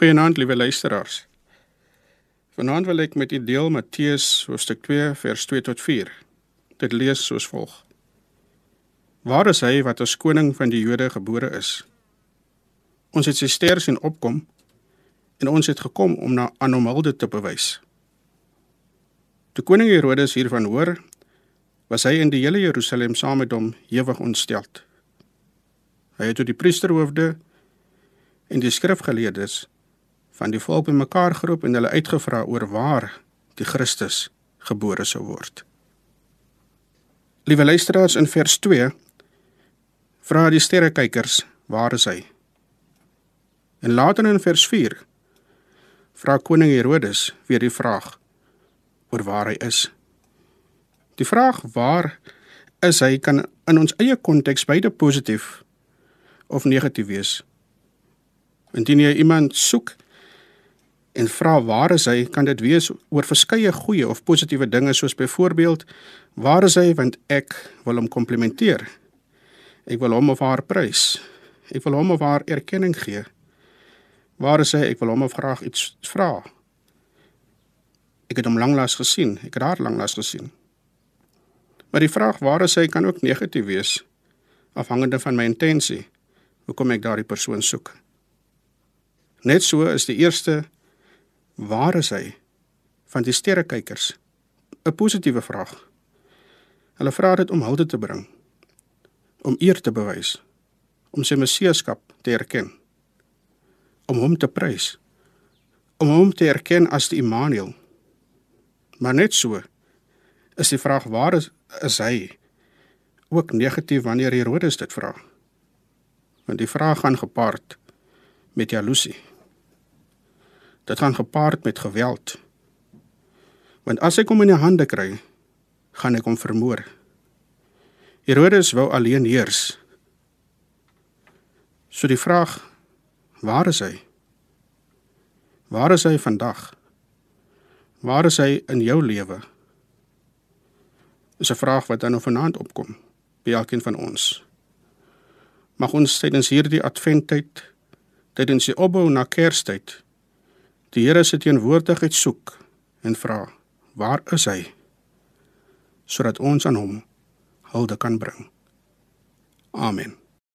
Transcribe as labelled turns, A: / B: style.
A: Goeienaand, liewe luisteraars. Vanaand wil ek met u deel Matteus hoofstuk 2 vers 2 tot 4. Dit lees soos volg: Waar is hy wat as koning van die Jode gebore is? Ons het sy ster sien opkom en ons het gekom om na aan hom hulde te bewys. Toe koning Herodes hiervan hoor, was hy in die hele Jerusalem saam met hom ewig ontsteld. Hy het tot die priesterhoofde en die skrifgeleerdes van die volk bymekaar geroep en hulle uitgevra oor waar die Christus gebore sou word. Liewe luisteraars in vers 2 vra die sterrekykers waar is hy? En later in vers 4 vra koning Herodes weer die vraag oor waar hy is. Die vraag waar is hy kan in ons eie konteks beide positief of negatief wees. Indien jy iemand soek en vra waar is hy, kan dit wees oor verskeie goeie of positiewe dinge soos byvoorbeeld waar is hy want ek wil hom komplimenteer. Ek wil hom of haar prys. Ek wil hom of haar erkenning gee. Waar is hy? Ek wil hom of graag iets vra. Ek het hom lanklaas gesien. Ek het haar lanklaas gesien. Maar die vraag waar is hy kan ook negatief wees afhangende van my intensie. Hoekom ek daardie persoon soek. Net so is die eerste waar is hy van die sterrekykers 'n positiewe vraag. Hulle vra dit om hulde te bring, om eer te bewys, om sy messiaskap te erken, om hom te prys, om hom te erken as die Immanuel. Maar net so is die vraag waar is, is hy ook negatief wanneer Herodes dit vra. Want die vraag gaan gepaard met jaloesie. Dit gaan gepaard met geweld. Want as ek hom in die hande kry, gaan ek hom vermoor. Herodes wou alleen heers. So die vraag, waar is hy? Waar is hy vandag? Waar is hy in jou lewe? Is 'n vraag wat dan vanaand opkom by elkeen van ons. Mag ons tydens hierdie adventtyd, tydens die opbou na Kerstyd, die Here se teenwoordigheid soek en vra, waar is hy? sodat ons aan hom hulde kan bring. Amen.